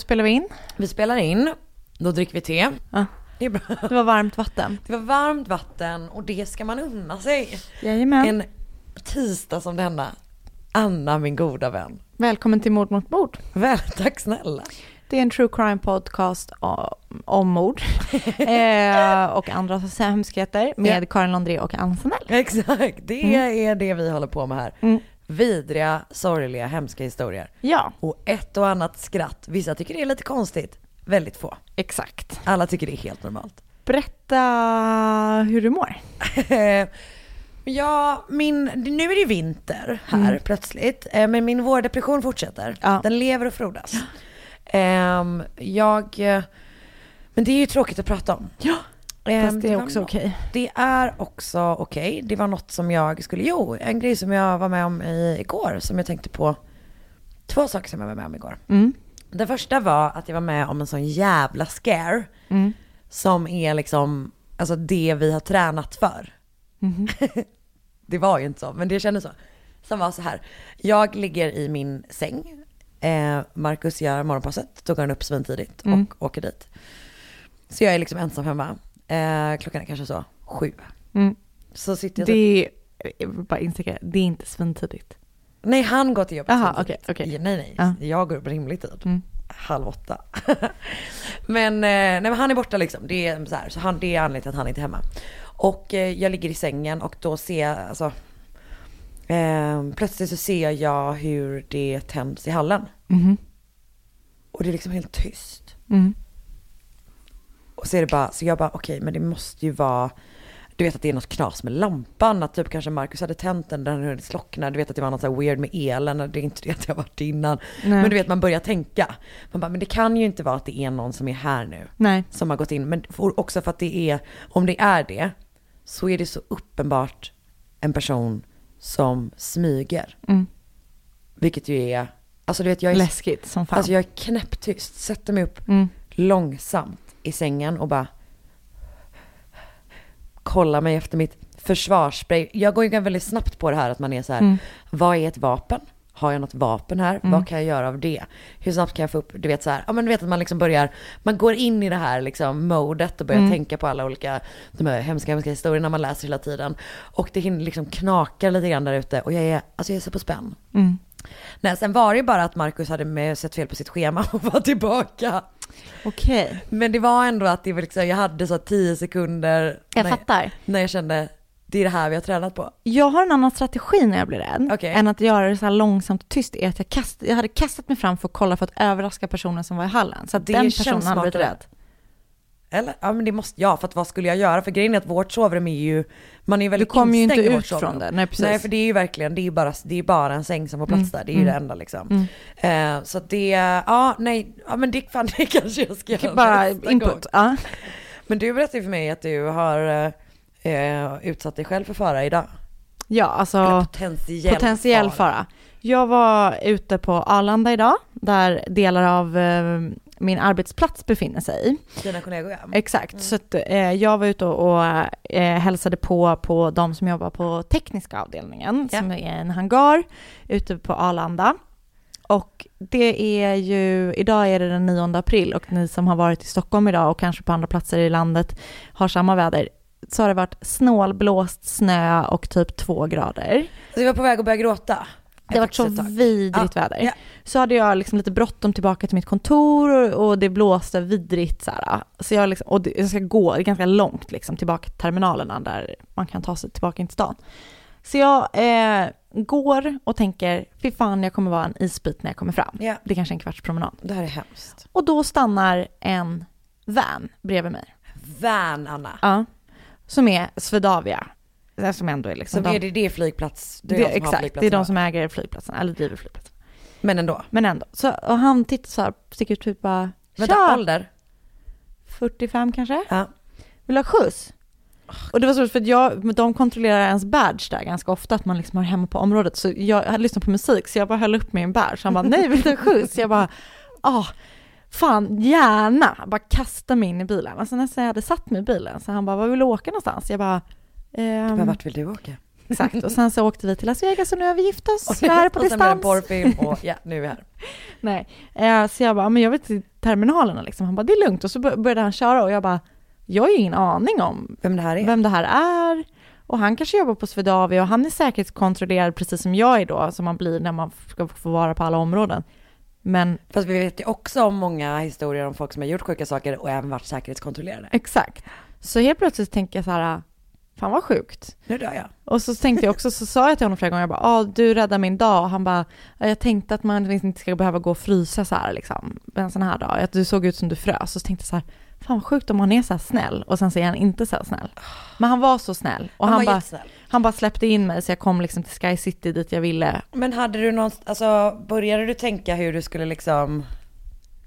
Spelar vi in. Vi spelar in, då dricker vi te. Ja. Det är bra. Det var varmt vatten. Det var varmt vatten och det ska man unna sig. Jajamän. En tisdag som denna. Anna, min goda vän. Välkommen till Mord mot mord. Väl, tack snälla. Det är en true crime podcast om mord eh, och andra hemskheter med Ja. Karin Londré och Ann. Exakt, det är det vi håller på med här. Mm. Vidriga, sorgliga, hemska historier. Ja, Och ett och annat skratt. Vissa tycker det är lite konstigt. Väldigt få. exakt. Alla tycker det är helt normalt. Berätta hur du mår. Ja, min, nu är det vinter här plötsligt, eh, men min vårdepression fortsätter. Ja. Den lever och frodas. Ehm, jag, men det är ju tråkigt att prata om. Ja, fast det är också okej. Det är också okej. Det var något som jag skulle, jo, en grej som jag var med om i, igår, som jag tänkte på. Två saker som jag var med om igår. Mm. Den första var att jag var med om en sån jävla scare. Mm. Som är liksom, alltså det vi har tränat för. Mhm. det var ju inte så, men det kändes så. Som var så här, jag ligger i min säng. Eh, Marcus gör morgonpasset, går han upp svintidigt och Mm. åker dit. Så jag är liksom ensam hemma. Eh, klockan är kanske så sju. Mm. Så sitter jag så, Det är, bara instigera, det är inte svintidigt. Nej, han går till jobbet okej, okej. Ja, Nej, nej. Ja. Jag går upp rimlig tid. Mm. Halv åtta. men, eh, nej, men han är borta liksom. Det är så här, så han, det är anledningen till att han inte är hemma. Och eh, jag ligger i sängen och då ser jag, alltså, eh, plötsligt så ser jag hur det tänds i hallen. Mhm. Och det är liksom helt tyst. Mm. Och så är det bara, så jag bara okej men det måste ju vara, du vet att det är något knas med lampan, att typ kanske Marcus hade tänt den, den hade slocknat, du vet att det var något så weird med elen, det är inte det att jag varit innan. Nej. Men du vet man börjar tänka, man bara men det kan ju inte vara att det är någon som är här nu, Nej. som har gått in, men också för att det är, om det är det, så är det så uppenbart en person som smyger. Mm. Vilket ju är, alltså du vet jag är, Läskigt som fan. alltså jag är knäpptyst, sätter mig upp mm. långsamt i sängen och bara kollar mig efter mitt försvarsspray. Jag går ju väldigt snabbt på det här att man är så här, Mm. vad är ett vapen? Har jag något vapen här? Mm. Vad kan jag göra av det? Hur snabbt kan jag få upp, du vet så här, ja men du vet att man liksom börjar, man går in i det här liksom modet och börjar Mm. tänka på alla olika, de här hemska, hemska historierna man läser hela tiden. Och det hinner liksom knaka lite grann där ute och jag är, alltså jag är så på spänn. Mm. Nej, sen var det ju bara att Markus hade med sett fel på sitt schema och var tillbaka. Okej, Men det var ändå att det var liksom, jag hade så 10 sekunder jag när, fattar. när jag kände det är det här vi har tränat på. Jag har en annan strategi när jag blir rädd, Okej. än att göra det så här långsamt och tyst, är att jag, kast, jag hade kastat mig fram för att kolla för att överraska personen som var i hallen. Så att Det den personen hade blivit rädd. Eller? Ja men det måste, ja för att vad skulle jag göra? För grejen är att vårt sovrum är ju, man är ju Du väldigt kommer ju inte ut från det. Nej, precis. Nej för det är ju verkligen, det är ju bara, det är bara en säng som får plats Mm, där, det är ju mm. det enda liksom. Eh, så att det, ja nej, ja men det, fan, det kanske jag ska göra Bara input. Ja. Men du berättade för mig att du har eh, utsatt dig själv för fara idag. Ja, alltså Eller potentiell, potentiell fara. Jag var ute på Arlanda idag, där delar av eh, min arbetsplats befinner sig. Dina kollegor ja. Exakt, så att, eh, jag var ute och, och eh, hälsade på på de som jobbar på tekniska avdelningen, Ja. som är en hangar ute på Arlanda. Och det är ju, idag är det den 9 april och ni som har varit i Stockholm idag och kanske på andra platser i landet har samma väder, så har det varit snålblåst, snö och typ två grader. Så vi var på väg att börja gråta. Det varit så vidrigt Ja, väder. ja. Så hade jag liksom lite bråttom tillbaka till mitt kontor och, och det blåste vidrigt så här. Så jag liksom, och det, jag ska gå, det är ganska långt liksom tillbaka till terminalerna där man kan ta sig tillbaka in till stan. Så jag eh, går och tänker, fy fan jag kommer vara en isbit när jag kommer fram. Ja. Det är kanske är en kvarts promenad. Det här är hemskt. Och då stannar en van bredvid mig. Van Anna. Ja. Som är Swedavia. Det Som ändå är liksom Som de- är det, det är flygplats. Det det, är de som exakt, det är de som äger flygplatsen, eller driver flygplatsen. Men ändå. Men ändå. Så, och han tittar så här, sticker ut typ bara, Vänta, ålder? 45 kanske? Ja. Vill du ha skjuts? Och det var så för att jag, de kontrollerar ens badge där ganska ofta, att man liksom har hemma på området. Så jag hade lyssnat på musik, så jag bara höll upp min badge. Han bara, nej vill du ha skjuts? Jag bara, ah, fan gärna. Bara kasta mig in i bilen. Alltså nästan jag hade satt mig i bilen, så han bara, var vill du åka någonstans? Jag bara, ehm, Men vart vill du åka? exakt. Och sen så åkte vi till Las Vegas och nu har vi gift oss. Vi är här på och sen blev det en distans. porrfilm och ja, nu är vi här. Nej, eh, så jag bara, men jag vill till terminalerna liksom. Han bara, det är lugnt. Och så bör- började han köra och jag bara, jag har ju ingen aning om Vem det här är? vem det här är. Och han kanske jobbar på Swedavia och han är säkerhetskontrollerad precis som jag är då, som man blir när man ska få vara på alla områden. Men Fast vi vet ju också om många historier om folk som har gjort sjuka saker och även varit säkerhetskontrollerade. exakt. Så helt plötsligt tänker jag så här, fan vad sjukt. Nu dör jag. Och så tänkte jag också, så sa jag till honom flera gånger, jag bara, ah, du räddar min dag. Och han bara, "Ja, jag tänkte att man liksom inte ska behöva gå och frysa så här liksom, en sån här dag. Att du såg ut som du frös. Och så tänkte jag så här, fan vad sjukt om han är så här snäll. Och sen så är han inte så här snäll. Men han var så snäll. Och Han han, var bara, han bara släppte in mig så jag kom liksom till Sky City dit jag ville Men hade du någon, alltså började du tänka hur du skulle liksom,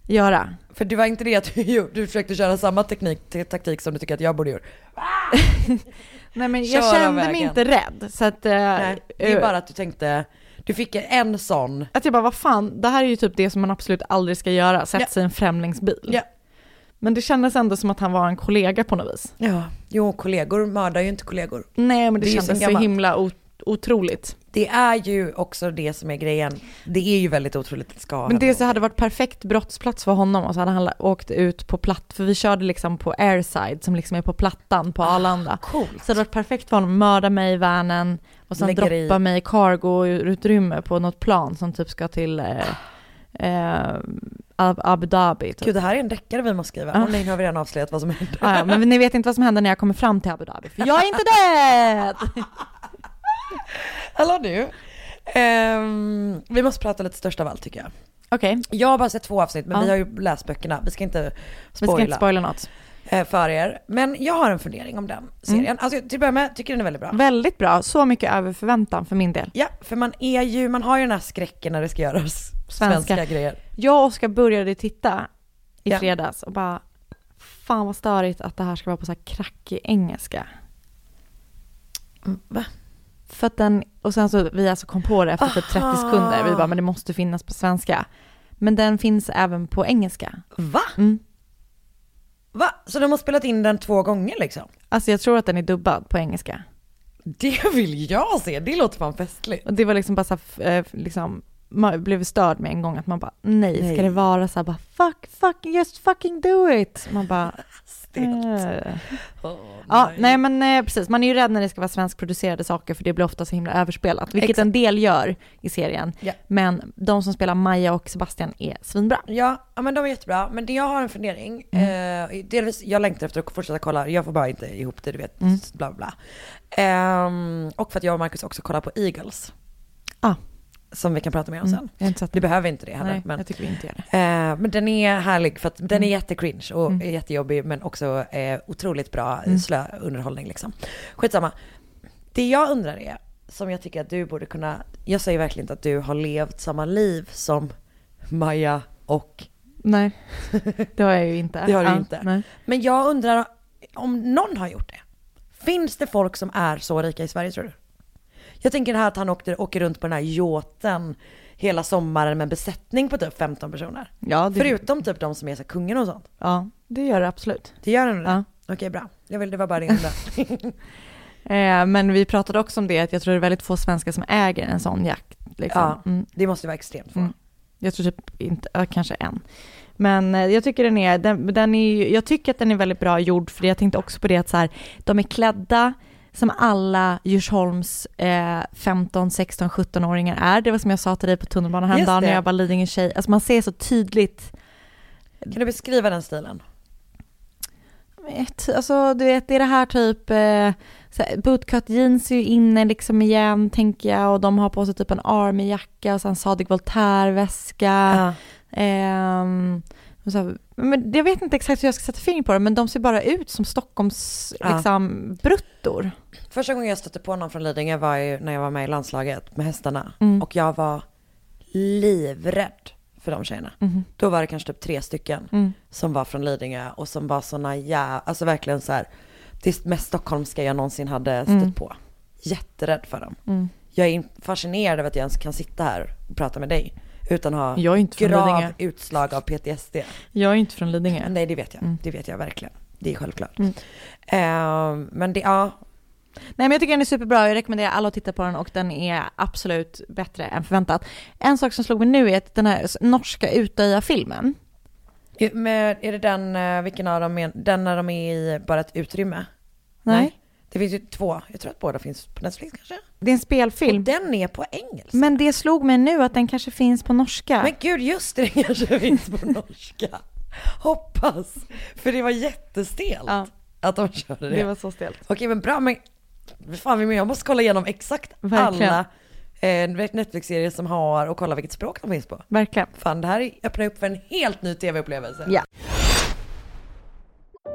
göra. för det var inte det att du, du försökte köra samma teknik, te- taktik som du tycker att jag borde gjort? Nej men jag Köra kände mig inte rädd. Så att, eh, Nej, det är eh, bara att du tänkte, du fick en sån. att jag bara, vad fan, det här är ju typ det som man absolut aldrig ska göra, sätta Ja. sig i en främlingsbil. Ja. Men det kändes ändå som att han var en kollega på något vis. Ja, jo kollegor mördar ju inte kollegor. Nej men det, Det kändes så gammalt. himla o- otroligt. Det är ju också det som är grejen. Det är ju väldigt otroligt att det ska Men det så hade varit perfekt brottsplats för honom och så hade han åkt ut på platt, för vi körde liksom på airside som liksom är på plattan på Arlanda. Coolt. Så det hade varit perfekt för honom att mörda mig i vanen och sen Lägger i- droppa mig i cargo-utrymme på något plan som typ ska till eh, eh, Ab- Abu Dhabi. Typ. Gud det här är en deckare vi måste skriva. Ja. Och nej nu har vi redan avslöjat vad som händer. Ah, ja, men ni vet inte vad som händer när jag kommer fram till Abu Dhabi, för jag är inte död! Hallå du. Ehm, vi måste prata lite störst av allt tycker jag. Okej, Jag har bara sett två avsnitt men Ja. vi har ju läst böckerna. Vi ska inte vi ska spoila, inte spoila något. eh, för er. Men jag har en fundering om den serien. Alltså till att börja med tycker den är väldigt bra. Väldigt bra, så mycket över förväntan för min del. Ja, för man är ju, man har ju den här skräcken när det ska göras Svenska. svenska, grejer. Jag och Oskar började titta i Ja. fredags och bara, fan vad störigt att det här ska vara på så här krackig engelska. Mm, Va? För att den, och sen så vi alltså kom på det efter typ 30 Aha. sekunder, vi bara men det måste finnas på svenska. Men den finns även på engelska. Va? Mm. Va? Så de har spelat in den två gånger liksom? Alltså jag tror att den är dubbad på engelska. Det vill jag se, det låter fan festligt. Och det var liksom bara så här, eh, liksom, man blev störd med en gång att man bara nej, Nej. ska det vara så här bara fuck, fuck, just fucking do it. Man bara Stelt. eh. Åh, Ja, nej men eh, precis, man är ju rädd när det ska vara svenskproducerade saker för det blir ofta så himla överspelat, vilket Exakt. en del gör i serien. Ja. Men de som spelar Maja och Sebastian är svinbra. Ja, ja men de är jättebra. Men jag har en fundering. Mm. Eh, delvis, jag längtar efter att fortsätta kolla. Jag får bara inte ihop det, du vet. Mm. Bla bla. Ehm, och för att jag och Marcus också kollar på Eagles. Ah. Som vi kan prata mer om Mm, sen. Du den. behöver inte det heller. Nej, men, jag tycker vi inte gör det. eh, men den är härlig för att den är Mm. jättecringe och Mm. jättejobbig men också eh, otroligt bra Mm. slö underhållning liksom. Skitsamma. Det jag undrar är, som jag tycker att du borde kunna, jag säger verkligen inte att du har levt samma liv som Maja och Nej, det har jag ju inte. Det har du Ja, inte. Nej. Men jag undrar, om någon har gjort det, finns det folk som är så rika i Sverige tror du? Jag tänker det här att han åkte, åker runt på den här yachten hela sommaren med en besättning på typ 15 personer. Ja, det, Förutom typ de som är så kungen och sånt. ja, det gör det absolut. Det gör han det? Ja. Okej bra, jag vill, det var bara det. Eh, men vi pratade också om det, att jag tror det är väldigt få svenskar som äger en sån jakt. Liksom. Ja. Mm. det måste vara extremt få. Mm. Jag tror typ inte, kanske en. Men eh, jag tycker den är, den, den är, jag tycker att den är väldigt bra gjord, för jag tänkte också på det att så här, de är klädda som alla Djursholms eh, 15, 16, 17-åringar är. Det var som jag sa till dig på tunnelbanan häromdagen när jag var Lidingö tjej. Alltså man ser så tydligt Kan du beskriva den stilen? ett, alltså du vet, det är det här typ, eh, bootcut jeans är ju inne liksom igen tänker jag och de har på sig typ en armyjacka och sen Sadig Voltaire-väska. Ja. Och så här, men jag vet inte exakt hur jag ska sätta fingret på det, men de ser bara ut som Stockholms Ja. liksom, bruttor. Första gången jag stötte på någon från Lidingö var ju när jag var med i landslaget med hästarna. Mm. Och jag var livrädd för de tjejerna. Mhm. Då var det kanske typ tre stycken Mm. som var från Lidingö och som var såna ja, alltså verkligen så här, det mest stockholmska jag någonsin hade stött Mm. på. Jätterädd för dem. Mm. Jag är fascinerad över att jag ens kan sitta här och prata med dig utan ha Jag är inte från grav Lidingö. utslag av PTSD. Jag är inte från Lidingö. Nej det vet jag, Mm. det vet jag verkligen. Det är självklart. Mm. Eh, men det, ja, Nej men jag tycker den är superbra, jag rekommenderar alla att titta på den och den är absolut bättre än förväntat. En sak som slog mig nu är att den här norska Utöja-filmen, Men är det den, eh, vilken av dem är, den när de är i bara ett utrymme? nej, Det finns ju två, jag tror att båda finns på Netflix kanske? det är en spelfilm. Och den är på engelska. Men det slog mig nu att den kanske finns på norska. Men gud, just det, den kanske finns på norska. Hoppas. För det var jättestelt Ja. att de körde det. det var så stelt. Okej men bra, men fan jag måste kolla igenom exakt Verkligen. alla eh, Netflix-serier som har och kolla vilket språk de finns på. Verkligen. Fan det här öppnar upp för en helt ny tv-upplevelse. Ja.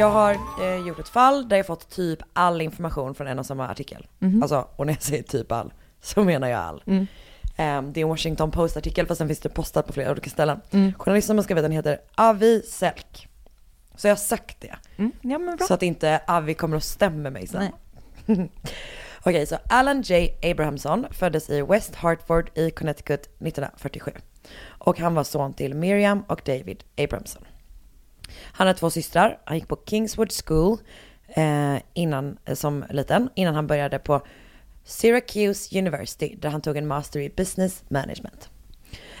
Jag har eh, gjort ett fall där jag fått typ all information från en och samma artikel. Mhm. Alltså, och när jag säger typ all, så menar jag all. Mm. Ehm, det är en Washington Post-artikel fast sen finns det postat på flera olika ställen. Mm. Journalisten som har skrivit den heter Avi Selk. Så jag har sagt det. Mm. Ja. Så att inte Avi kommer och stämmer mig sen. Okej, så Alan J. Abrahamson föddes i West Hartford i Connecticut 1947. Och han var son till Miriam och David Abrahamson. Han har två systrar. Han gick på Kingswood School eh, innan, eh, som liten, innan han började på Syracuse University där han tog en master i business management.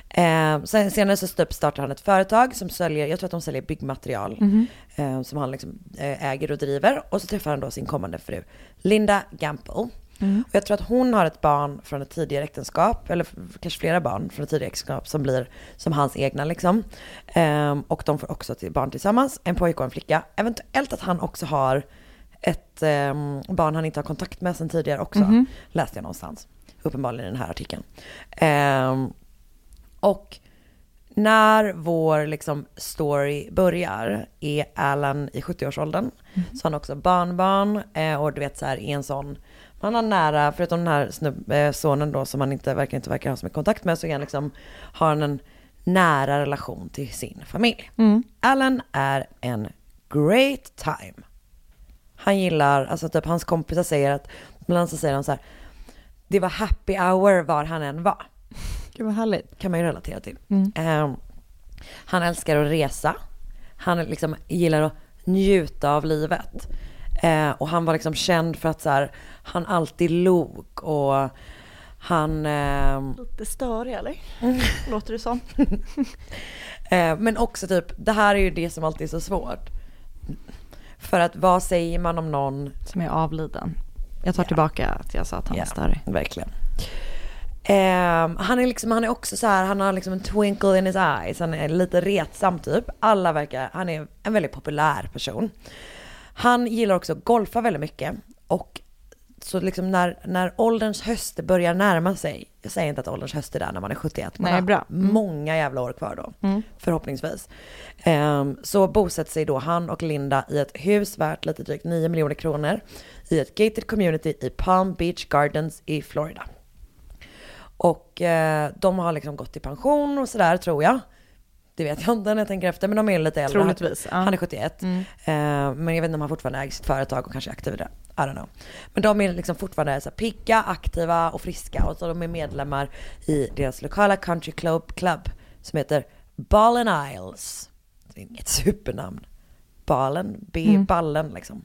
Eh, sen, senare så startade han ett företag som säljer, jag tror att de säljer byggmaterial, Mhm. eh, som han liksom, eh, äger och driver. Och så träffar han då sin kommande fru, Linda Gample. Mm. Och jag tror att hon har ett barn från ett tidigare äktenskap, eller kanske flera barn från ett tidigare äktenskap som blir som hans egna liksom. Ehm, och de får också till barn tillsammans, en pojke och en flicka. Eventuellt att han också har ett ehm, barn han inte har kontakt med sedan tidigare också, Mhm. läste jag någonstans. Uppenbarligen i den här artikeln. Ehm, och när vår liksom story börjar är Alan i 70-årsåldern. Så han har också barnbarn eh, och du vet så här i en sån, man har nära, förutom den här snubb, eh, sonen då som han inte verkar, inte verkar ha så mycket kontakt med så är han liksom, har han en nära relation till sin familj. Mm. Alan är en great time. Han gillar, alltså typ hans kompisar säger att, ibland så säger de så här, det var happy hour var han än var Gud vad härligt. kan man ju relatera till. Mm. Ehm, han älskar att resa. Han liksom gillar att njuta av livet. Eh, och han var liksom känd för att så här, han alltid log och han... Eh, Lite störig eller? Låter det som. eh, men också typ, det här är ju det som alltid är så svårt. För att vad säger man om någon Som är avliden. Jag tar tillbaka att jag sa att han Ja, var störig. Verkligen. Ehm, han är liksom, han är också så här, han har liksom en twinkle in his eyes. Han är lite retsam typ. Alla verkar, han är en väldigt populär person. Han gillar också att golfa väldigt mycket. Och så liksom när, när ålderns höst börjar närma sig, jag säger inte att ålderns höst är där när man är 71, man Nej, har bra. Mm. många jävla år kvar då, Mm. förhoppningsvis. Ehm, så bosätter sig då han och Linda i ett hus värt lite drygt 9 miljoner kronor i ett gated community i Palm Beach Gardens i Florida. Och eh, de har liksom gått i pension och sådär tror jag. Det vet jag inte när jag tänker efter, men de är lite äldre. Troligtvis, ja. Han är 71. Mm. Eh, men jag vet inte om han fortfarande äger sitt företag och kanske är aktiv i det. I don't know. Men de är liksom fortfarande så pigga, aktiva och friska. Och så de är medlemmar i deras lokala country club, club som heter Ballen Isles. Det är inget supernamn. Ballen, B, Mm. ballen liksom.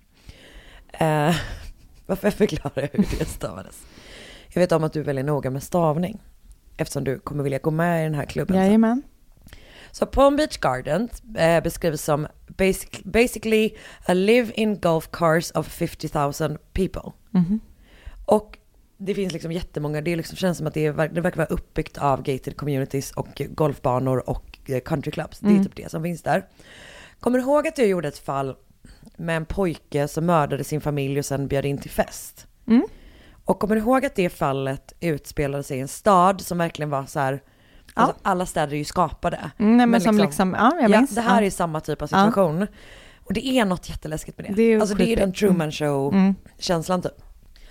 Eh, varför förklarar jag hur det stavades? Jag vet om att du är väldigt noga med stavning. Eftersom du kommer vilja gå med i den här klubben. sen. Så Palm Beach Gardens eh, beskrivs som basic, basically a live-in golf course of 50 000 people. Mhm. Och det finns liksom jättemånga, det liksom känns som att det, är, det verkar vara uppbyggt av gated communities och golfbanor och eh, country clubs. Det är Mm. typ det som finns där. Kommer du ihåg att jag gjorde ett fall med en pojke som mördade sin familj och sen bjöd in till fest? Mm. Och kommer du ihåg att det fallet utspelade sig i en stad som verkligen var så här, alltså alla städer är ju skapade. Mm, nej, men som liksom- ja, jag minns. det här Ja. är samma typ av Ja. situation. Och det är något jätteläskigt med det. Det är alltså det är den Truman Mm. show Mm. känslan typ.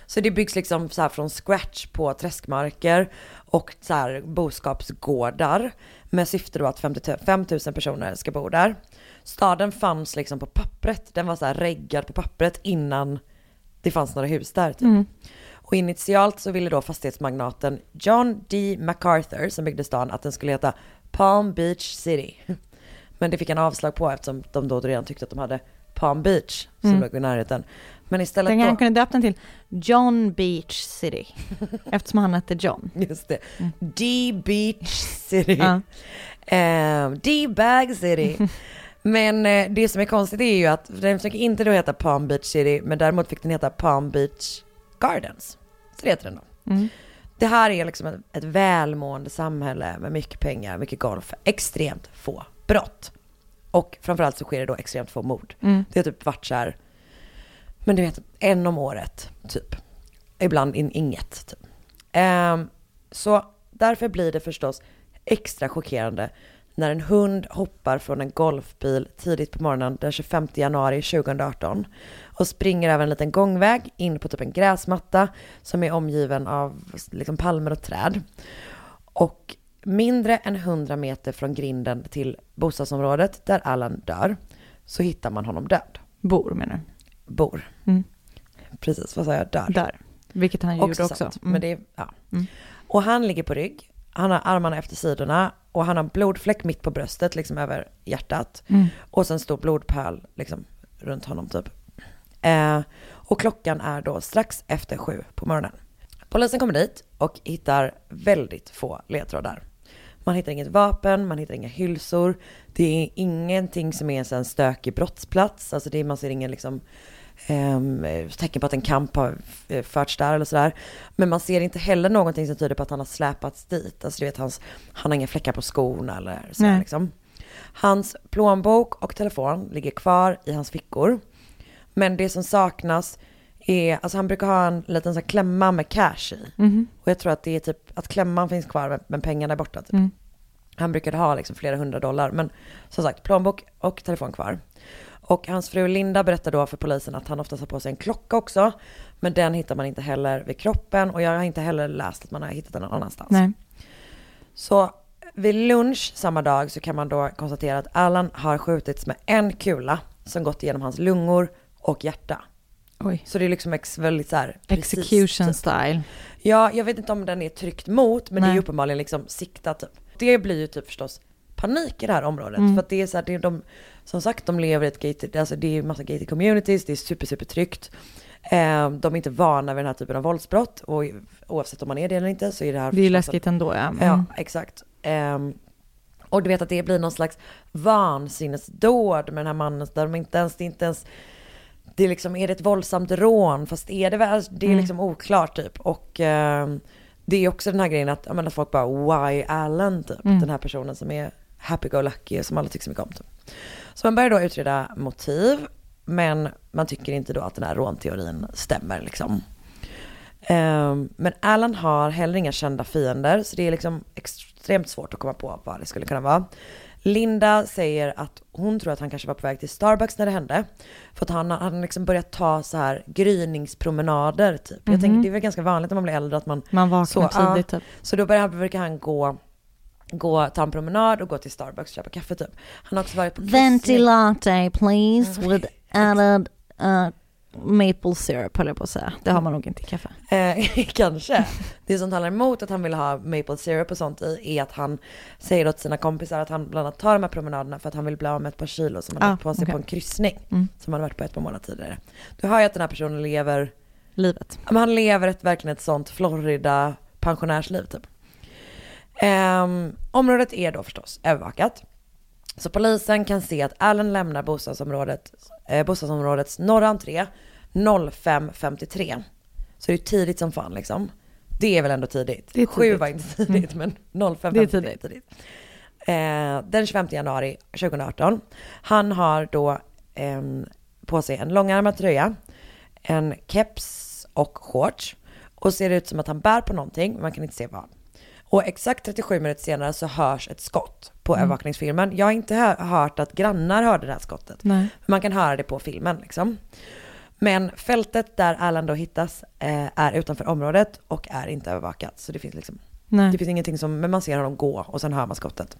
Så det byggs liksom så här från scratch på träskmarker och så här boskapsgårdar med syfte då att 50 5 000 personer ska bo där. Staden fanns liksom på pappret, den var så här reggad på pappret innan det fanns några hus där typ. Mm. Och initialt så ville då fastighetsmagnaten John D. MacArthur som byggde stan att den skulle heta Palm Beach City. Men det fick han avslag på eftersom de då redan tyckte att de hade Palm Beach som Mm. låg i närheten. Men istället Den då... han kunde döpa den till John Beach City. eftersom han hette John. Just det. D Beach City. Ja. Eh, D-Bag City. Men eh, det som är konstigt är ju att den försöker inte då heta Palm Beach City, men däremot fick den heta Palm Beach Gardens. Så det heter den då. Mm. Det här är liksom ett, ett välmående samhälle med mycket pengar, mycket golf, extremt få brott. Och framförallt så sker det då extremt få mord. Mm. Det har typ varit så här, men du vet, en om året, typ. Ibland in, inget, typ. Ehm, så därför blir det förstås extra chockerande när en hund hoppar från en golfbil tidigt på morgonen den 25 januari 2018 och springer över en liten gångväg in på typ en gräsmatta som är omgiven av liksom palmer och träd. Och mindre än 100 meter från grinden till bostadsområdet där Allan dör så hittar man honom död. Bor menar Bor. Mm. Precis, vad sa jag? Dör. du? Där. Vilket han gjorde också. sant, Mm. Men det ja. Mm. Och han ligger på rygg, han har armarna efter sidorna och han har blodfläck mitt på bröstet, liksom över hjärtat. Mm. Och sen stor blodpöl liksom runt honom typ. Eh, och klockan är då strax efter sju på morgonen. Polisen kommer dit och hittar väldigt få ledtrådar. Man hittar inget vapen, man hittar inga hylsor. Det är ingenting som är en stökig brottsplats. Alltså det är, man ser ingen liksom, ehm, tecken på att en kamp har eh, förts där eller sådär. Men man ser inte heller någonting som tyder på att han har släpats dit. Alltså du vet, hans, han har inga fläckar på skorna eller så Nej. liksom. Hans plånbok och telefon ligger kvar i hans fickor. Men det som saknas är, alltså han brukar ha en liten sån här klämma med cash i. Mhm. Och jag tror att det är typ, att klämman finns kvar men- men pengarna är borta. Typ. Mm. Han brukade ha liksom flera hundra dollar. Men som sagt, plånbok och telefon kvar. Och hans fru Linda berättar då för polisen att han oftast har på sig en klocka också. Men den hittar man inte heller vid kroppen. Och jag har inte heller läst att man har hittat den någon annanstans. Nej. Så vid lunch samma dag så kan man då konstatera att Allan har skjutits med en kula som gått igenom hans lungor och hjärta. Oj. Så det är liksom ex- väldigt så här precis, Execution typ. style. Ja, jag vet inte om den är tryckt mot, men det är Nej. ju uppenbarligen liksom siktat typ. Det blir ju typ förstås panik i det här området. Mm. För att det är så här, det är de, som sagt de lever i ett gated, alltså det är massa gated communities, det är super super tryggt. Eh, de är inte vana vid den här typen av våldsbrott och oavsett om man är det eller inte så är det här Det är ju läskigt ändå ja. Mm. Ja, exakt. Ehm, och du vet att det blir någon slags vansinnesdåd med den här mannen, där de inte ens, det är inte ens, det är liksom, är det ett våldsamt rån? Fast är det väl, det är Mm. liksom oklart typ. Och ehm, det är också den här grejen att, menar, folk bara, why Allen typ? Mm. Den här personen som är happy-go-lucky, som alla tycker så mycket om typ. Så man börjar då utreda motiv, men man tycker inte då att den här rånteorin stämmer liksom. Ehm, men Alan har heller inga kända fiender, så det är liksom extremt svårt att komma på vad det skulle kunna vara. Linda säger att hon tror att han kanske var på väg till Starbucks när det hände. För att han hade liksom börjat ta så här gryningspromenader typ. Jag Mhm. tänker det är väl ganska vanligt när man blir äldre att man... Man vaknar så, tidigt ja. typ. Så då börjar, brukar han gå, gå, ta en promenad och gå till Starbucks och köpa kaffe typ. Han har också varit på Venti latte please with added uh, maple syrup höll jag på att säga. Det har man nog inte i kaffe. Eh, kanske. Det som talar emot att han vill ha maple syrup och sånt i är att han säger åt sina kompisar att han bland annat tar de här promenaderna för att han vill bli av med ett par kilo som han Ah, har på sig okej. på en kryssning. Mm. Som han har varit på ett par månader tidigare. Du hör ju att den här personen lever, Livet. men han lever ett, verkligen ett sånt Florida pensionärsliv typ. Ehm, området är då förstås övervakat. Så polisen kan se att Allen lämnar bostadsområdet, eh, bostadsområdets norra entré 05.53. Så det är tidigt som fan liksom. Det är väl ändå tidigt? Det är Sju tidigt. var inte tidigt men 05.53 Det är tidigt. tidigt. Eh, den 25 januari 2018. Han har då en, på sig en långärmad tröja, en keps och shorts. Och ser ut som att han bär på någonting, men man kan inte se vad. Och exakt 37 minuter senare så hörs ett skott på Mm. övervakningsfilmen. Jag har inte hö- hört att grannar hörde det här skottet. Nej. Man kan höra det på filmen liksom. Men fältet där Alan då hittas eh, är utanför området och är inte övervakat. Så det finns liksom, Nej. det finns ingenting som, men man ser honom gå och sen hör man skottet.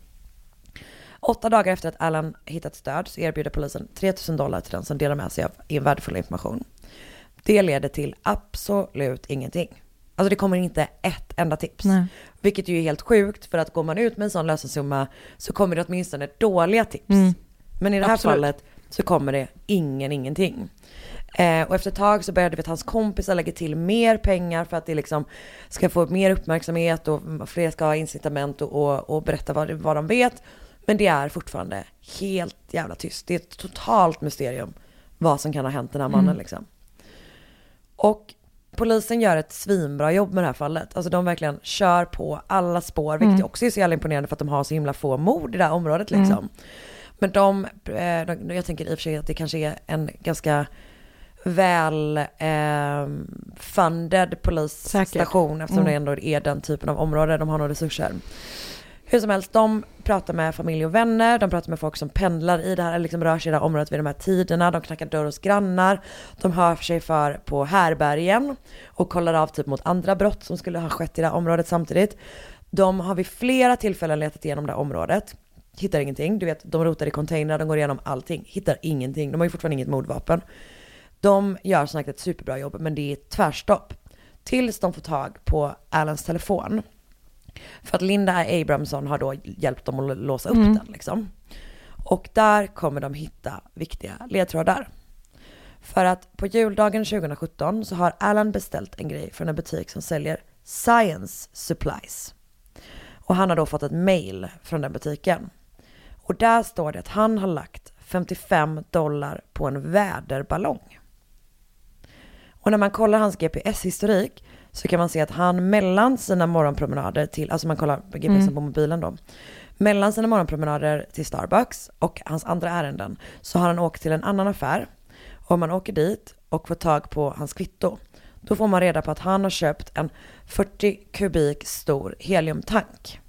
Åtta dagar efter att Alan hittats död så erbjuder polisen 3000 dollar till den som delar med sig av värdefull information. Det leder till absolut ingenting. Alltså det kommer inte ett enda tips. Nej. Vilket ju är helt sjukt för att går man ut med en sån lösensumma så kommer det åtminstone dåliga tips. Mm. Men i det här Absolut. fallet så kommer det ingen ingenting. Eh, och efter ett tag så började vet, hans kompisar lägga till mer pengar för att det liksom ska få mer uppmärksamhet och fler ska ha incitament och, och, och berätta vad, vad de vet. Men det är fortfarande helt jävla tyst. Det är ett totalt mysterium vad som kan ha hänt den här mannen Mm. liksom. Och polisen gör ett svinbra jobb med det här fallet. Alltså de verkligen kör på alla spår, vilket Mm. också är så jävla imponerande för att de har så himla få mord i det här området liksom. Mm. Men de, eh, de, jag tänker i och för sig att det kanske är en ganska väl eh, funded polisstation eftersom Mm. det ändå är den typen av område, de har några resurser. Hur som helst, de pratar med familj och vänner, de pratar med folk som pendlar i det här, eller liksom rör sig i det här området vid de här tiderna, de knackar dörr hos grannar, de hör sig för på härbergen och kollar av typ mot andra brott som skulle ha skett i det här området samtidigt. De har vid flera tillfällen letat igenom det här området, hittar ingenting, du vet, de rotar i containrar, de går igenom allting, hittar ingenting, de har ju fortfarande inget mordvapen. De gör som sagt ett superbra jobb, men det är tvärstopp. Tills de får tag på Alans telefon. För att Linda Abramson har då hjälpt dem att låsa upp Mm. den liksom. Och där kommer de hitta viktiga ledtrådar. För att på juldagen 2017 så har Alan beställt en grej från en butik som säljer science supplies. Och han har då fått ett mail från den butiken. Och där står det att han har lagt 55 dollar på en väderballong. Och när man kollar hans GPS-historik så kan man se att han mellan sina morgonpromenader till, alltså man kollar GPSen Mm. på mobilen då. Mellan sina morgonpromenader till Starbucks och hans andra ärenden så har han åkt till en annan affär. Och om man åker dit och får tag på hans kvitto, då får man reda på att han har köpt en 40 kubik stor heliumtank.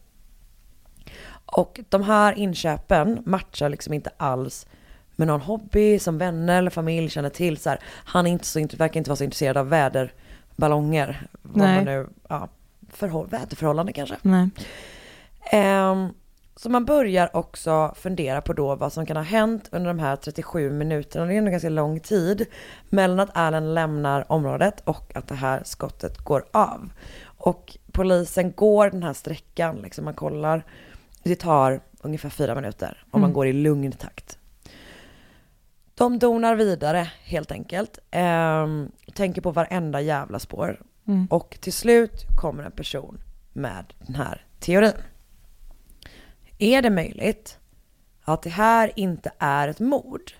Och de här inköpen matchar liksom inte alls med någon hobby som vänner eller familj känner till. Så här, han är inte så, verkar inte vara så intresserad av väderballonger. Vad Nej. man nu, ja, förhåll, väderförhållande kanske. Nej. Ehm, så man börjar också fundera på då vad som kan ha hänt under de här 37 minuterna, det är ändå ganska lång tid, mellan att Allen lämnar området och att det här skottet går av. Och polisen går den här sträckan, liksom man kollar, det tar ungefär fyra minuter om man Mm. går i lugn takt. De donar vidare helt enkelt. Ehm, tänker på varenda jävla spår. Mm. Och till slut kommer en person med den här teorin. Är det möjligt att det här inte är ett mord?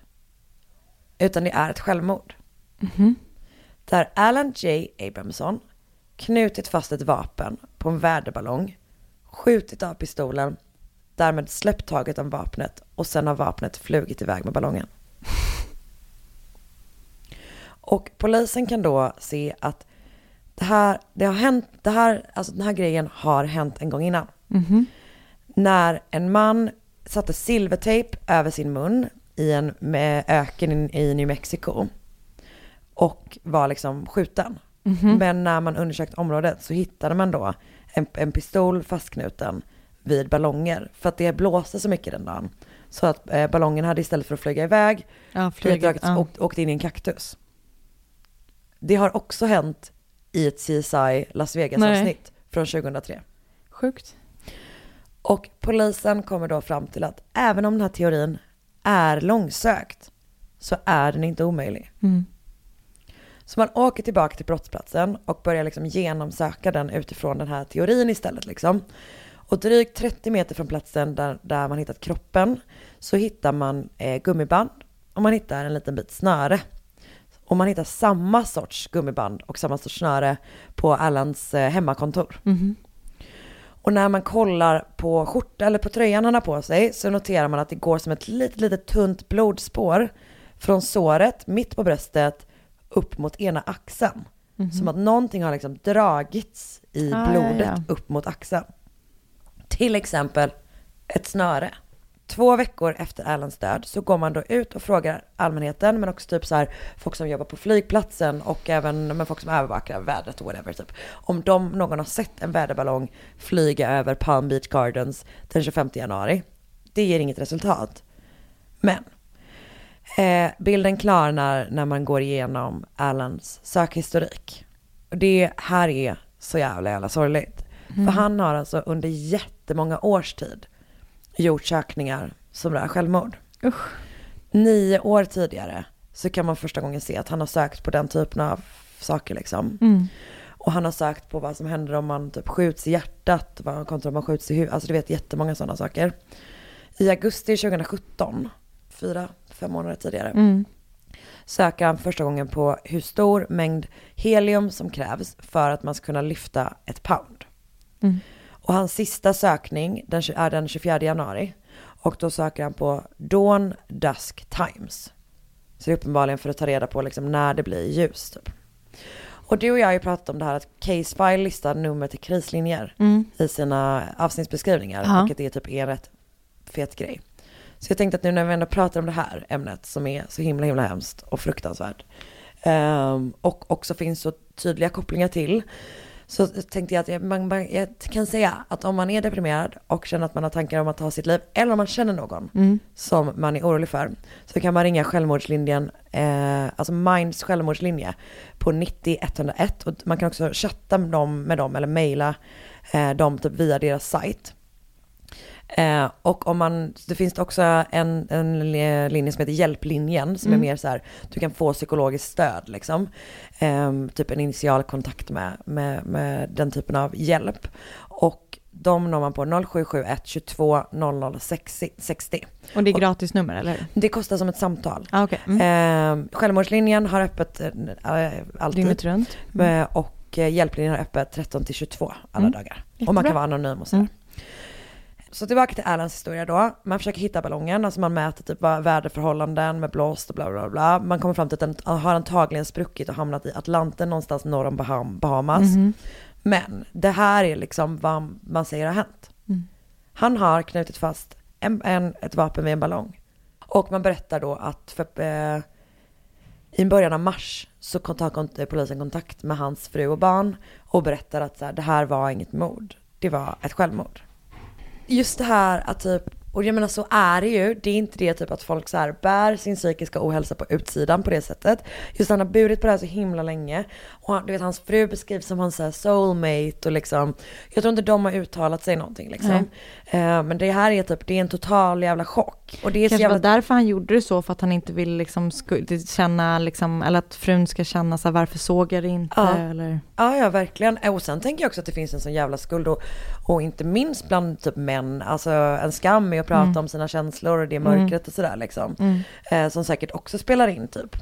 Utan det är ett självmord. Mhm. Där Alan J. Abramson knutit fast ett vapen på en väderballong, skjutit av pistolen, därmed släppt taget om vapnet och sen har vapnet flugit iväg med ballongen. Och polisen kan då se att det här, det har hänt, det här, alltså den här grejen har hänt en gång innan. Mhm. När en man satte silvertejp över sin mun i en öken i- New Mexico och var liksom skjuten. Mhm. Men när man undersökte området så hittade man då en, en pistol fastknuten vid ballonger för att det blåste så mycket den dagen. Så att eh, ballongen hade istället för att flyga iväg Ja, flyga, ja. åkt, åkt in i en kaktus. Det har också hänt i ett CSI Las Vegas-avsnitt från 2003. Sjukt. Och polisen kommer då fram till att även om den här teorin är långsökt så är den inte omöjlig. Mm. Så man åker tillbaka till brottsplatsen och börjar liksom genomsöka den utifrån den här teorin istället. Liksom. Och drygt 30 meter från platsen där, där man hittat kroppen så hittar man eh, gummiband och man hittar en liten bit snöre. Och man hittar samma sorts gummiband och samma sorts snöre på Allans eh, hemmakontor. Mhm. Och när man kollar på skjorta eller på tröjan han har på sig så noterar man att det går som ett litet, litet tunt blodspår från såret mitt på bröstet upp mot ena axeln. Mhm. Som att någonting har liksom dragits i Ah, ja, blodet ja. upp mot axeln. Till exempel ett snöre. Två veckor efter Allans död så går man då ut och frågar allmänheten men också typ så här folk som jobbar på flygplatsen och även men folk som övervakar vädret och whatever typ. Om de, någon har sett en väderballong flyga över Palm Beach Gardens den 25 januari. Det ger inget resultat. Men eh, bilden klarnar när man går igenom Allans sökhistorik. Och det här är så jävla jävla sorgligt. Mm. För han har alltså under jättemånga års tid gjort sökningar som rör självmord. Usch. Nio år tidigare så kan man första gången se att han har sökt på den typen av saker liksom. Mm. Och han har sökt på vad som händer om man typ skjuts i hjärtat, vad- kontra om man skjuts i huvudet. Alltså du vet jättemånga sådana saker. I augusti 2017, fyra, fem månader tidigare, Mm. söker han första gången på hur stor mängd helium som krävs för att man ska kunna lyfta ett pound. Mm. Och hans sista sökning den, är den 24 januari. Och då söker han på Dawn Dusk Times. Så det är uppenbarligen för att ta reda på liksom när det blir ljus typ. Och du och jag har ju pratat om det här att Casefile listar nummer till krislinjer Mm. i sina avsnittsbeskrivningar. Ja. Det är typ en rätt fet grej. Så jag tänkte att nu när vi ändå pratar om det här ämnet som är så himla himla hemskt och fruktansvärt. ehm, och också finns så tydliga kopplingar till. Så tänkte jag att jag, man, man, jag kan säga att om man är deprimerad och känner att man har tankar om att ta sitt liv, eller om man känner någon Mm. som man är orolig för, så kan man ringa självmordslinjen, eh, alltså Minds självmordslinje på 90 101 och man kan också chatta med dem, med dem eller mejla eh, dem typ via deras sajt. Eh, och om man, det finns också en, en li- linje som heter Hjälplinjen som Mm. är mer så här, du kan få psykologiskt stöd liksom. Eh, typ en initial kontakt med, med, med den typen av hjälp. Och de når man på 0771 22 00 60. 60. Och det är gratisnummer eller? Det kostar som ett samtal. Ah, okay. mm. Eh, självmordslinjen har öppet eh, alltid. Dygnet runt. Eh, och eh, hjälplinjen har öppet 13 till 22 alla Mm. dagar. Och Jättebra. man kan vara anonym och sådär. Mm. Så tillbaka till Alans historia då. Man försöker hitta ballongen, alltså man mäter typ väderförhållanden med blåst och bla bla bla. Man kommer fram till att den har antagligen spruckit och hamnat i Atlanten någonstans norr om Baham- Bahamas. Mhm. Men det här är liksom vad man säger har hänt. Mm. Han har knutit fast en, en, ett vapen vid en ballong. Och man berättar då att för, eh, i början av mars så tar polisen kontakt med hans fru och barn och berättar att så här, det här var inget mord. Det var ett självmord. Just det här att typ Och jag menar så är det ju. Det är inte det typ att folk så här bär sin psykiska ohälsa på utsidan på det sättet. Just han har burit på det här så himla länge. Och han, du vet hans fru beskrivs som hans så soulmate och liksom. Jag tror inte de har uttalat sig någonting liksom. Eh, men det här är typ, det är en total jävla chock. Och det är Kanske jävla... var därför han gjorde det så, för att han inte vill liksom känna, liksom, eller att frun ska känna så här, varför såg jag det inte? Ja. Eller... Ja, ja verkligen. Och sen tänker jag också att det finns en sån jävla skuld och, och inte minst bland typ män, alltså en skam med att prata Mm. om sina känslor och det Mm. mörkret och sådär liksom. Mm. Eh, som säkert också spelar in typ.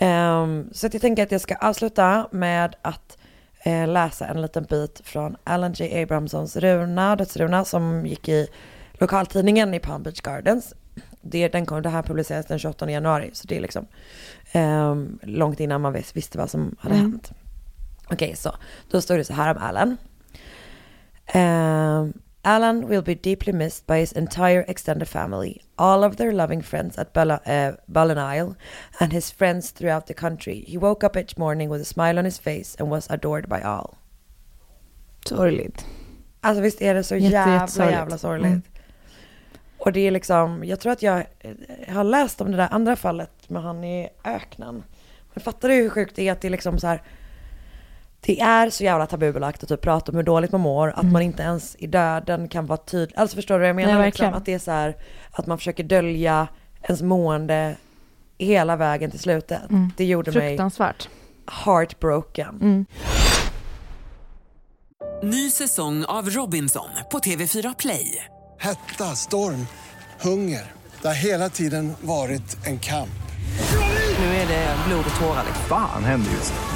Ehm, så att jag tänker att jag ska avsluta med att eh, läsa en liten bit från Alan J. Abramsons runa, dödsruna, som gick i lokaltidningen i Palm Beach Gardens. Det, den kom, det här publicerades den 28 januari, så det är liksom ehm, långt innan man vis, visste vad som hade Mm. hänt. Okej, så då står det så här om Alan. Um, Alan will be deeply missed by his entire extended family, all of their loving friends at Bella, uh, Isle, and his friends throughout the country. He woke up each morning with a smile on his face and was adored by all. Sorgligt. Alltså visst är det så Jätte- jävla jävla sorgligt. Mm. Och det är liksom, jag tror att jag eh, har läst om det där andra fallet med han i öknen. Men fattar du hur sjukt det är att det är liksom så här. Det är så jävla tabubelagt att typ prata om hur dåligt man mår, att Mm. man inte ens i döden kan vara tydlig. Alltså förstår du vad jag menar? Nej, liksom, verkligen. att det är så här, att man försöker dölja ens mående hela vägen till slutet. Mm. Det gjorde mig Fruktansvärt. heartbroken. Mm. Ny säsong av Robinson på TV4 Play. Hetta, storm, hunger. Det har hela tiden varit en kamp. Nu är det blod och tårar. Fan händer just nu.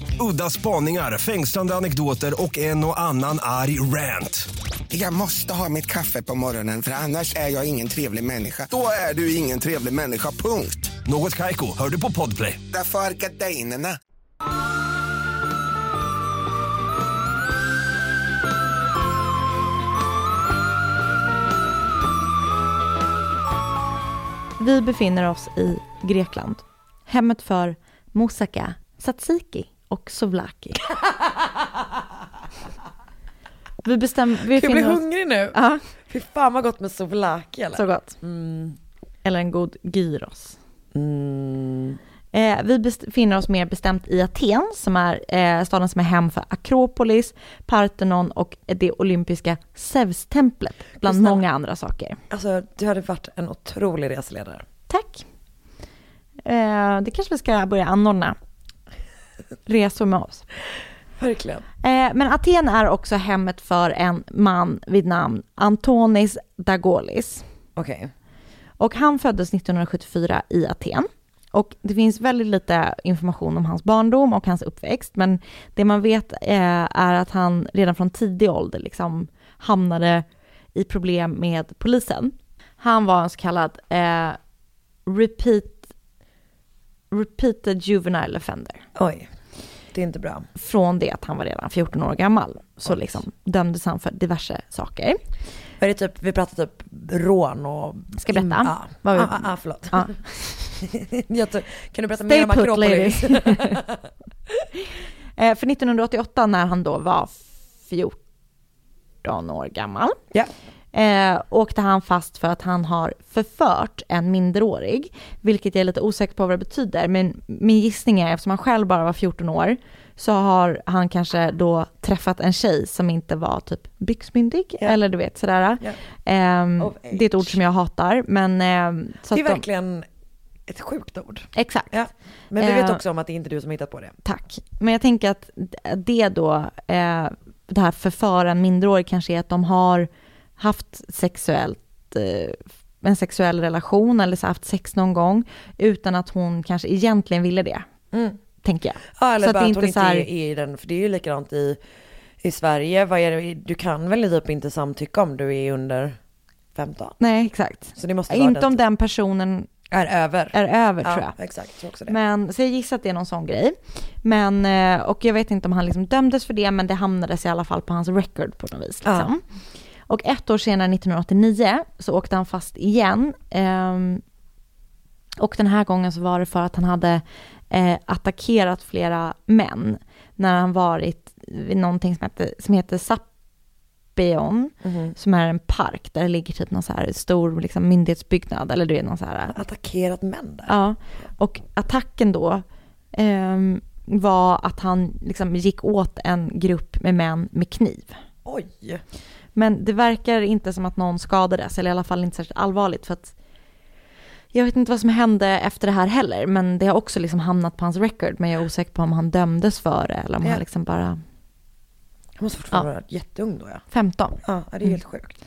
Udda spaningar, fängslande anekdoter och en och annan arg rant. Jag måste ha mitt kaffe på morgonen för annars är jag ingen trevlig människa. Då är du ingen trevlig människa, punkt. Något Kaiko, hör du på Podplay. Därför är gardinerna. Vi befinner oss i Grekland. Hemmet för moussaka, tzatziki och souvlaki. Vi bestämmer... Vi Jag blir hungrig nu. Ja, Fy fan vad gott med souvlaki eller? så gott. Mm. Eller en god gyros. Mm. Eh, vi befinner oss mer bestämt i Aten, som är eh, staden som är hem för Akropolis, Parthenon och det olympiska Zeus-templet, bland Snälla. många andra saker. Alltså du hade varit en otrolig reseledare. Tack. Eh, det kanske vi ska börja anordna resor med oss. Verkligen. Eh, men Aten är också hemmet för en man vid namn Antonis Dagolis. Okej. Och han föddes 1974 i Aten. Och det finns väldigt lite information om hans barndom och hans uppväxt, men det man vet eh, är att han redan från tidig ålder liksom hamnade i problem med polisen. Han var en så kallad eh, repeat, repeated juvenile offender. Oj, det är inte bra. Från det att han var redan 14 år gammal så liksom dömdes han för diverse saker. Är det typ, vi pratar typ rån och... Ska jag berätta? Ja, Vad vi- ah, ah, ah, förlåt. Tror- kan du berätta Stay mer om Akropolis? Eh, För 1988 när han då var 14 år gammal Ja. Eh, åkte han fast för att han har förfört en minderårig, vilket jag är lite osäker på vad det betyder, men min gissning är eftersom han själv bara var 14 år så har han kanske då träffat en tjej som inte var typ byxmyndig, Ja. eller du vet sådär. Ehm, Of det är ett ord som jag hatar, men... så Det är att de- verkligen ett sjukt ord. Exakt. Ja. Men vi vet Eh, också om att det är inte du som har hittat på det. Tack. Men jag tänker att det då, eh, det här förföra en minderårig kanske är att de har haft sexuellt, eh, en sexuell relation eller så haft sex någon gång utan att hon kanske egentligen ville det, Mm. tänker jag. Ja, eller så bara att, hon inte så här- är, är i den, för det är ju likadant i, i Sverige. Vad är det, du kan väl typ inte samtycka om du är under 15? Nej, exakt. Så det måste vara Inte den om den personen Är över. är över Ja, tror jag. exakt, tror också det. Men, så jag gissar att det är någon sån grej. Men, eh, och jag vet inte om han liksom dömdes för det, men det hamnades i alla fall på hans record på något vis. Liksom. Och ett år senare, 1989, så åkte han fast igen. Ehm, och den här gången så var det för att han hade eh, attackerat flera män när han varit vid någonting som heter, som heter Sappeon, Mhm. som är en park där det ligger typ någon så här stor liksom, myndighetsbyggnad, eller du vet någon så här... Attackerat män där? Ja, och attacken då ehm, var att han liksom gick åt en grupp med män med kniv. Oj! Men det verkar inte som att någon skadades, eller i alla fall inte särskilt allvarligt för att jag vet inte vad som hände efter det här heller, men det har också liksom hamnat på hans record, men jag är osäker på om han dömdes för det eller om Ja. han liksom bara Han måste fortfarande vara jätteung då ja. 15. Ja, det är helt sjukt.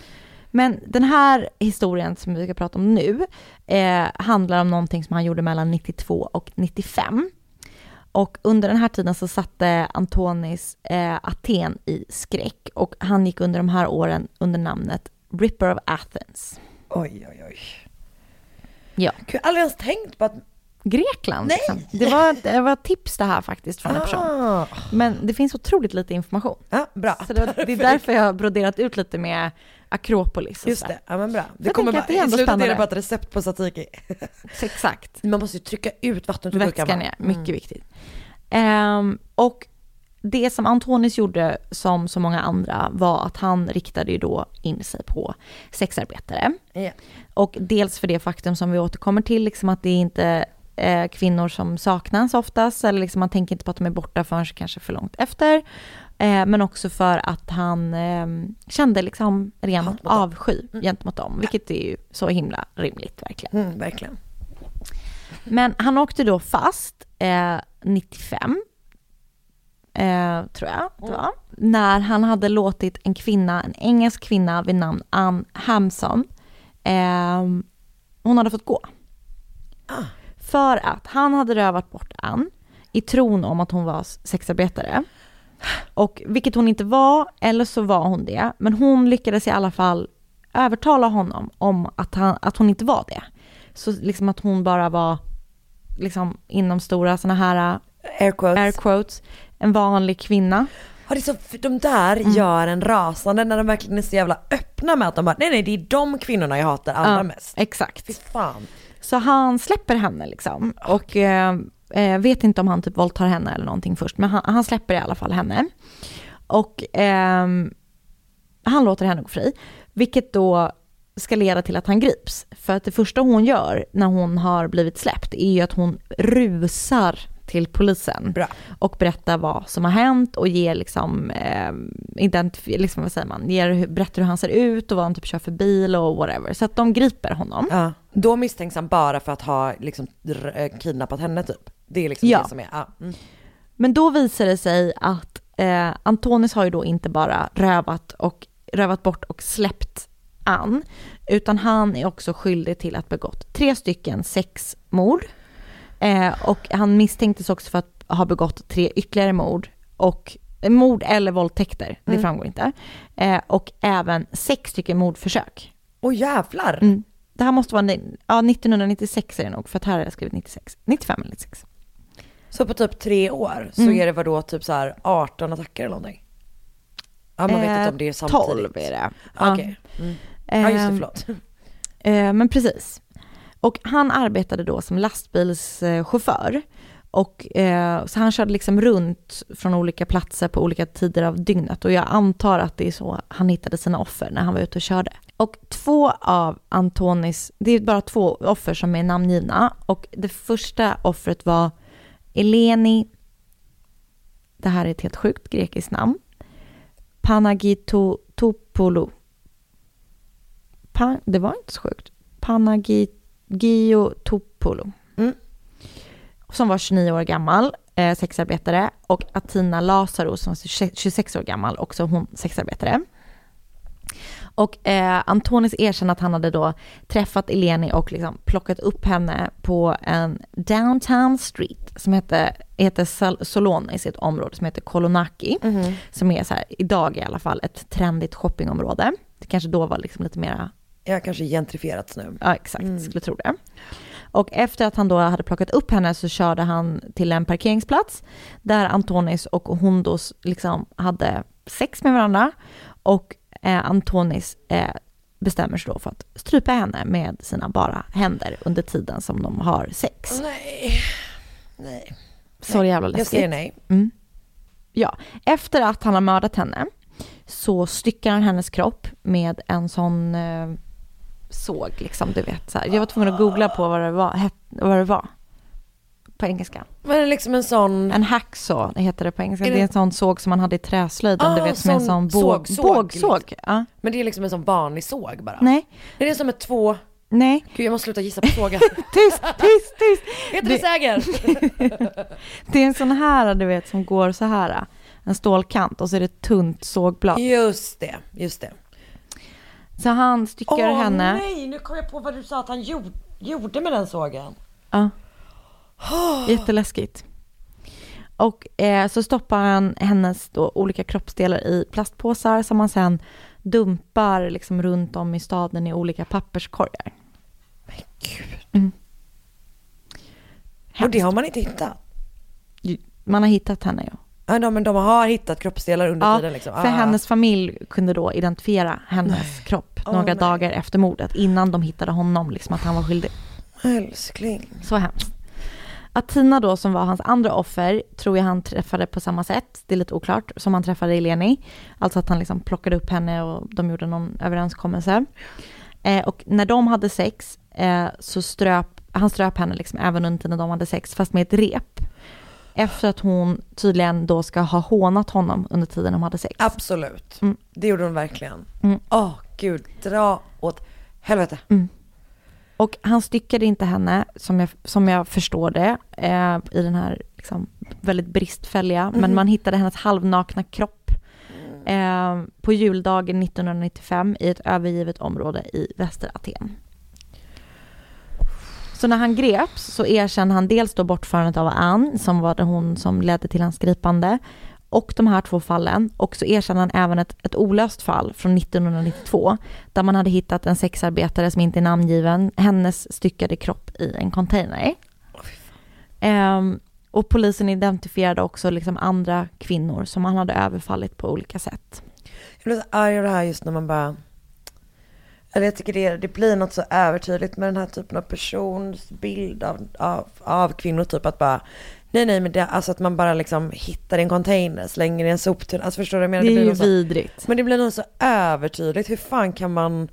Men den här historien som vi ska prata om nu eh, handlar om någonting som han gjorde mellan 92 och 95. Och under den här tiden så satte Antonis eh, Aten i skräck och han gick under de här åren under namnet Ripper of Athens. Oj, oj, oj. Ja. Jag har aldrig ens tänkt på att... Grekland. Nej! Liksom. Det, var, det var tips det här faktiskt från en person. Ah. Men det finns otroligt lite information. Ja, bra. Så det, det är därför jag har broderat ut lite med Akropolis. Och Just det, ja men bra. Det Jag kommer bara, att det är I slutet är det bara ett recept på tzatziki. Exakt. Man måste ju trycka ut vattnet ur Vätskan är mycket viktigt. Ehm, och det som Antonis gjorde som så många andra var att han riktade ju då in sig på sexarbetare. Ja. Och dels för det faktum som vi återkommer till, liksom att det inte eh, kvinnor som saknas oftast, eller liksom man tänker inte på att de är borta förrän kanske för långt efter. Eh, men också för att han eh, kände liksom ren avsky gentemot dem, vilket är ju så himla rimligt verkligen. Mm, verkligen. Men han åkte då fast eh, 95, eh, tror jag det var, när han hade låtit en kvinna, en engelsk kvinna vid namn Ann Hamson, eh, hon hade fått gå. För att han hade rövat bort Ann i tron om att hon var sexarbetare. Och vilket hon inte var, eller så var hon det. Men hon lyckades i alla fall övertala honom om att, han, att hon inte var det. Så liksom att hon bara var, liksom inom stora sådana här air quotes. air quotes, en vanlig kvinna. Ja, det så, för de där Mm. gör en rasande när de verkligen är så jävla öppna med att de bara, nej nej det är de kvinnorna jag hatar allra Ja, mest. Exakt. Fy fan. Så han släpper henne liksom. Och eh, eh, vet inte om han typ våldtar henne eller någonting först. Men han, han släpper i alla fall henne. Och eh, han låter henne gå fri. Vilket då ska leda till att han grips. För att det första hon gör när hon har blivit släppt är ju att hon rusar till polisen. Bra. Och berättar vad som har hänt och ger liksom, eh, identif- liksom vad säger man, ger, berättar hur han ser ut och vad han typ kör för bil och whatever. Så att de griper honom. Ja. Då misstänks han bara för att ha liksom eh, kidnappat henne typ. Det är liksom Ja. det som är, ja. Mm. Men då visar det sig att eh, Antonis har ju då inte bara rövat, och, rövat bort och släppt Ann, utan han är också skyldig till att begått tre stycken sexmord. Eh, och han misstänktes också för att ha begått tre ytterligare mord, och eh, mord eller våldtäkter, det Mm. framgår inte. Eh, och även sex stycken mordförsök. Åh jävlar! Mm. Det här måste vara, ja 1996 är det nog, för att här har jag skrivit 96. 95 eller 96. Så på typ tre år så Mm. är det vadå typ så här 18 attacker eller någonting? Ja man vet Eh, inte om det är samtidigt. 12 är det. Ah, Ja. Okej. Mm. Ja just det, Ehm, förlåt. Eh, men precis. Och han arbetade då som lastbilschaufför. Och, eh, så han körde liksom runt från olika platser på olika tider av dygnet. Och jag antar att det är så han hittade sina offer när han var ute och körde. Och två av Antonis, det är bara två offer som är namngivna. Och det första offret var Eleni, det här är ett helt sjukt grekiskt namn, Panagitopoulou. Pan, det var inte så sjukt. Panagiotopoulou. Mm. Som var 29 år gammal, eh, sexarbetare. Och Atina Lazarou som var 26 år gammal, också hon sexarbetare. Och eh, Antonis erkände att han hade då träffat Eleni och liksom plockat upp henne på en downtown street som heter, heter Solonis, ett område som heter Kolonaki. Mhm. Som är så här, idag i alla fall, ett trendigt shoppingområde. Det kanske då var liksom lite mera Jag har kanske gentrifierats nu. Ja, exakt. Mm. Skulle tro det. Och efter att han då hade plockat upp henne så körde han till en parkeringsplats där Antonis och hon då s- liksom hade sex med varandra. Och eh, Antonis eh, bestämmer sig då för att strypa henne med sina bara händer under tiden som de har sex. Nej. Nej. Så jävla Jag läskigt. säger nej. Mm. Ja, efter att han har mördat henne så styckar han hennes kropp med en sån eh, såg, liksom, du vet. Så här. Jag var tvungen att googla på vad det var, vad det var på engelska. Men det är liksom en sån... En hacksaw, det heter det på engelska. Är Det är det- en sån såg som man hade i träslöjden, Ah, du vet, som är en sån båg, bågsåg. liksom. Ja. Men det är liksom en sån vanlig såg bara. Nej, Är det som ett två... nej. Gud jag måste sluta gissa på sågar. Tyst, tyst, tyst! Heter det säger? Det är en sån här, du vet, som går så här. En stålkant och så är det ett tunt sågblad. Just det, just det. Så han styckar Åh henne. nej, nu kom jag på vad du sa att han gjorde, gjorde med den sågen. Ja. Jätteläskigt. Och eh, så stoppar han hennes då, olika kroppsdelar i plastpåsar som han sen dumpar liksom runt om i staden i olika papperskorgar. Men gud. Mm. Och det har man inte hittat? Man har hittat henne ja. Ja, de, men de har hittat kroppsdelar under Ja, tiden liksom? för hennes familj kunde då identifiera hennes kropp Åh, några nej. dagar efter mordet innan de hittade honom, liksom att han var skyldig. Älskling. Så hemskt. Att Tina då som var hans andra offer tror jag han träffade på samma sätt, det är lite oklart, som han träffade Eleni. Alltså att han liksom plockade upp henne och de gjorde någon överenskommelse. Eh, och när de hade sex eh, så ströp, han ströp henne liksom även under när de hade sex, fast med ett rep. Efter att hon tydligen då ska ha hånat honom under tiden de hade sex. Absolut. Mm. Det gjorde hon verkligen. Åh Mm. gud, dra åt helvete. Och han styckade inte henne, som jag, som jag förstår det, eh, i den här liksom, väldigt bristfälliga, men Mhm. man hittade hennes halvnakna kropp eh, på juldagen 1995 i ett övergivet område i Västeraten. Så när han greps så erkände han dels då bortförandet av Ann, som var hon som ledde till hans gripande, och de här två fallen. Och så erkände han även ett, ett olöst fall från 1992, där man hade hittat en sexarbetare som inte är namngiven, hennes styckade kropp i en container. Ehm, och polisen identifierade också liksom andra kvinnor som han hade överfallit på olika sätt. Jag blir så arg av det här just när man bara... Eller jag tycker det, det blir något så övertydligt med den här typen av persons bild av, av, av kvinnor. Typ att bara, nej nej men det, alltså att man bara liksom hittar en container, slänger i en soptunna. Alltså förstår du jag menar? Det är blir ju något så- vidrigt. Men det blir något så övertydligt. Hur fan kan man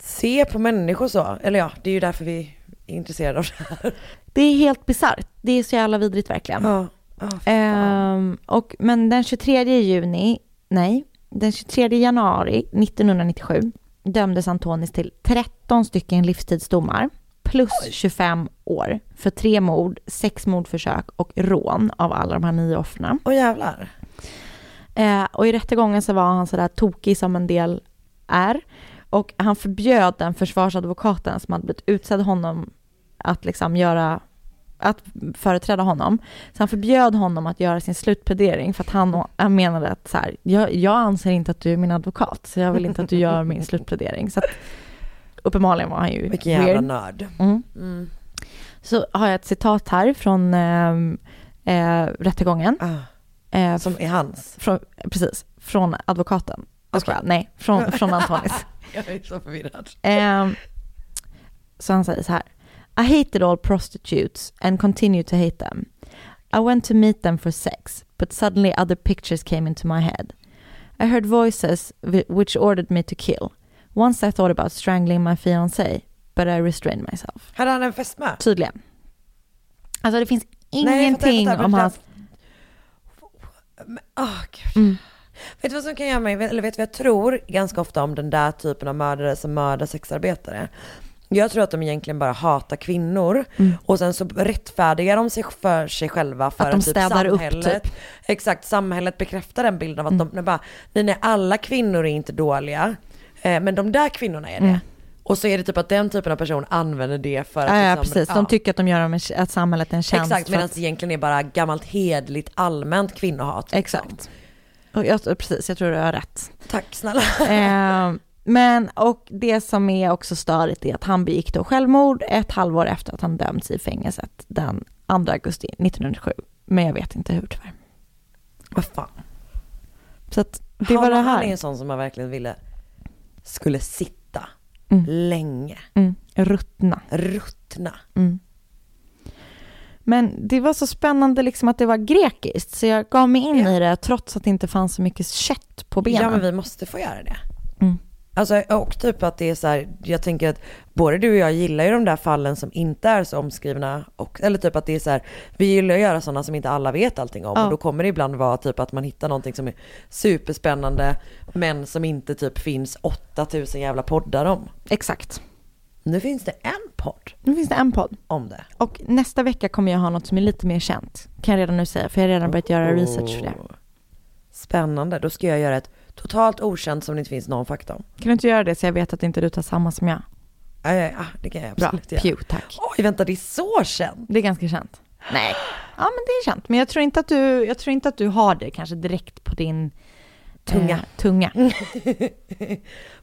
se på människor så? Eller ja, det är ju därför vi är intresserade av det här. Det är helt bisarrt. Det är så jävla vidrigt verkligen. Ja. Ja, Ehm, och, men den 23 juni, nej, den 23 januari 1997 dömdes Antonis till 13 stycken livstidsdomar plus 25 år för tre mord, sex mordförsök och rån av alla de här nio offren. Åh jävlar. Eh, och i rättegången så var han sådär tokig som en del är. Och han förbjöd den försvarsadvokaten som hade blivit utsedd honom att liksom göra att företräda honom. Så han förbjöd honom att göra sin slutplädering för att han, han menade att så här, jag, jag anser inte att du är min advokat så jag vill inte att du gör min slutplädering. Så att, uppenbarligen var han ju Vilken jävla weird. nörd. Mm. Mm. Så har jag ett citat här från eh, eh, rättegången. Eh, Som är hans? Från, precis, från advokaten. Skojar, nej, från, från Antonis. Jag är så förvirrad. Ehm, så han säger så här. I hated all prostitutes and continue to hate them. I went to meet them for sex, but suddenly other pictures came into my head. I heard voices whi- which ordered me to kill. Once I thought about strangling my fiancé, but I restrained myself. Hade han en fästmö? Tydligen. Alltså det finns Nej, ingenting fattar, om hans... Åh, gud. Mm. Vet du vad som kan göra mig, eller vet du vad jag tror ganska ofta om den där typen av mördare som mördar sexarbetare? Jag tror att de egentligen bara hatar kvinnor Mm. och sen så rättfärdigar de sig för sig själva för Att de typ städar upp, samhället, typ. Exakt, samhället bekräftar den bilden av att Mm. de, bara, nej nej alla kvinnor är inte dåliga, eh, men de där kvinnorna är det. Mm. Och så är det typ att den typen av person använder det för att Ja, ja, liksom, precis. De tycker att de gör dem att samhället är en tjänst. Exakt, medan att- det egentligen är bara gammalt hedligt allmänt kvinnohat. liksom. Exakt. Och jag, precis, jag tror du har rätt. Tack snälla. Eh, Men, och det som är också störigt är att han begick då självmord ett halvår efter att han dömts i fängelset den 2 augusti 1997. Men jag vet inte hur tyvärr. Vad fan. Så att det han, var det Han här. är en sån som man verkligen ville skulle sitta Mm. länge. Mm. Ruttna. Ruttna. Mm. Men det var så spännande liksom att det var grekiskt, så jag gav mig in i det trots att det inte fanns så mycket kött på benen. Ja men vi måste få göra det. Alltså och typ att det är så här, jag tänker att både du och jag gillar ju de där fallen som inte är så omskrivna. Och, eller typ att det är så här, vi gillar att göra sådana som inte alla vet allting om. Ja. Och då kommer det ibland vara typ att man hittar någonting som är superspännande men som inte typ finns 8000 jävla poddar om. Exakt. Nu finns det en podd Nu finns det en podd. om det. Och nästa vecka kommer jag ha något som är lite mer känt. Kan jag redan nu säga, för jag har redan börjat göra research för det. Spännande, då ska jag göra ett totalt okänt som det inte finns någon fakta om. Kan du inte göra det så jag vet att inte du tar samma som jag? Ja, ja, ja, det kan jag Bra, absolut göra. pew, tack. Oj, vänta, det är så känt. Det är ganska känt. Nej. Ja, men det är känt. Men jag tror inte att du, jag tror inte att du har det kanske direkt på din Tunga. Eh, tunga.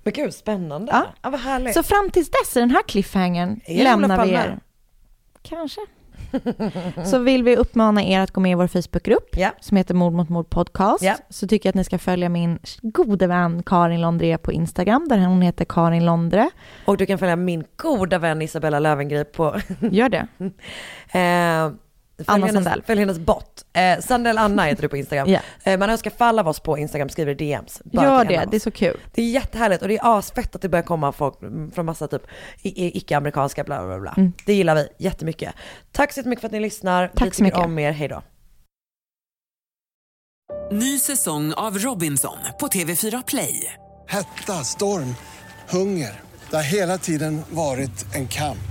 Men gud, spännande. Ja. Ja, vad härligt. Så fram tills dess i den här cliffhangern lämnar vi er. Kanske. Så vill vi uppmana er att gå med i vår Facebookgrupp Ja. som heter Mord mot mord podcast. Ja. Så tycker jag att ni ska följa min gode vän Karin Londré på Instagram där hon heter Karin Londre. Och du kan följa min goda vän Isabella Löwengrip på... Gör det. eh, Anna hennes, Sandell. Följ hennes bott. Eh, Sandell Anna heter du på Instagram. Ja. eh, man önskar fall av oss på Instagram, skriver DMs. bara Gör det, det är så kul. Det är jättehärligt och det är asfett att det börjar komma folk från massa typ icke-amerikanska bla bla bla. Mm. Det gillar vi jättemycket. Tack så jättemycket för att ni lyssnar. Tack vi så mycket. om er, hej då. Ny säsong av Robinson på TV4 Play. Hetta, storm, hunger. Det har hela tiden varit en kamp.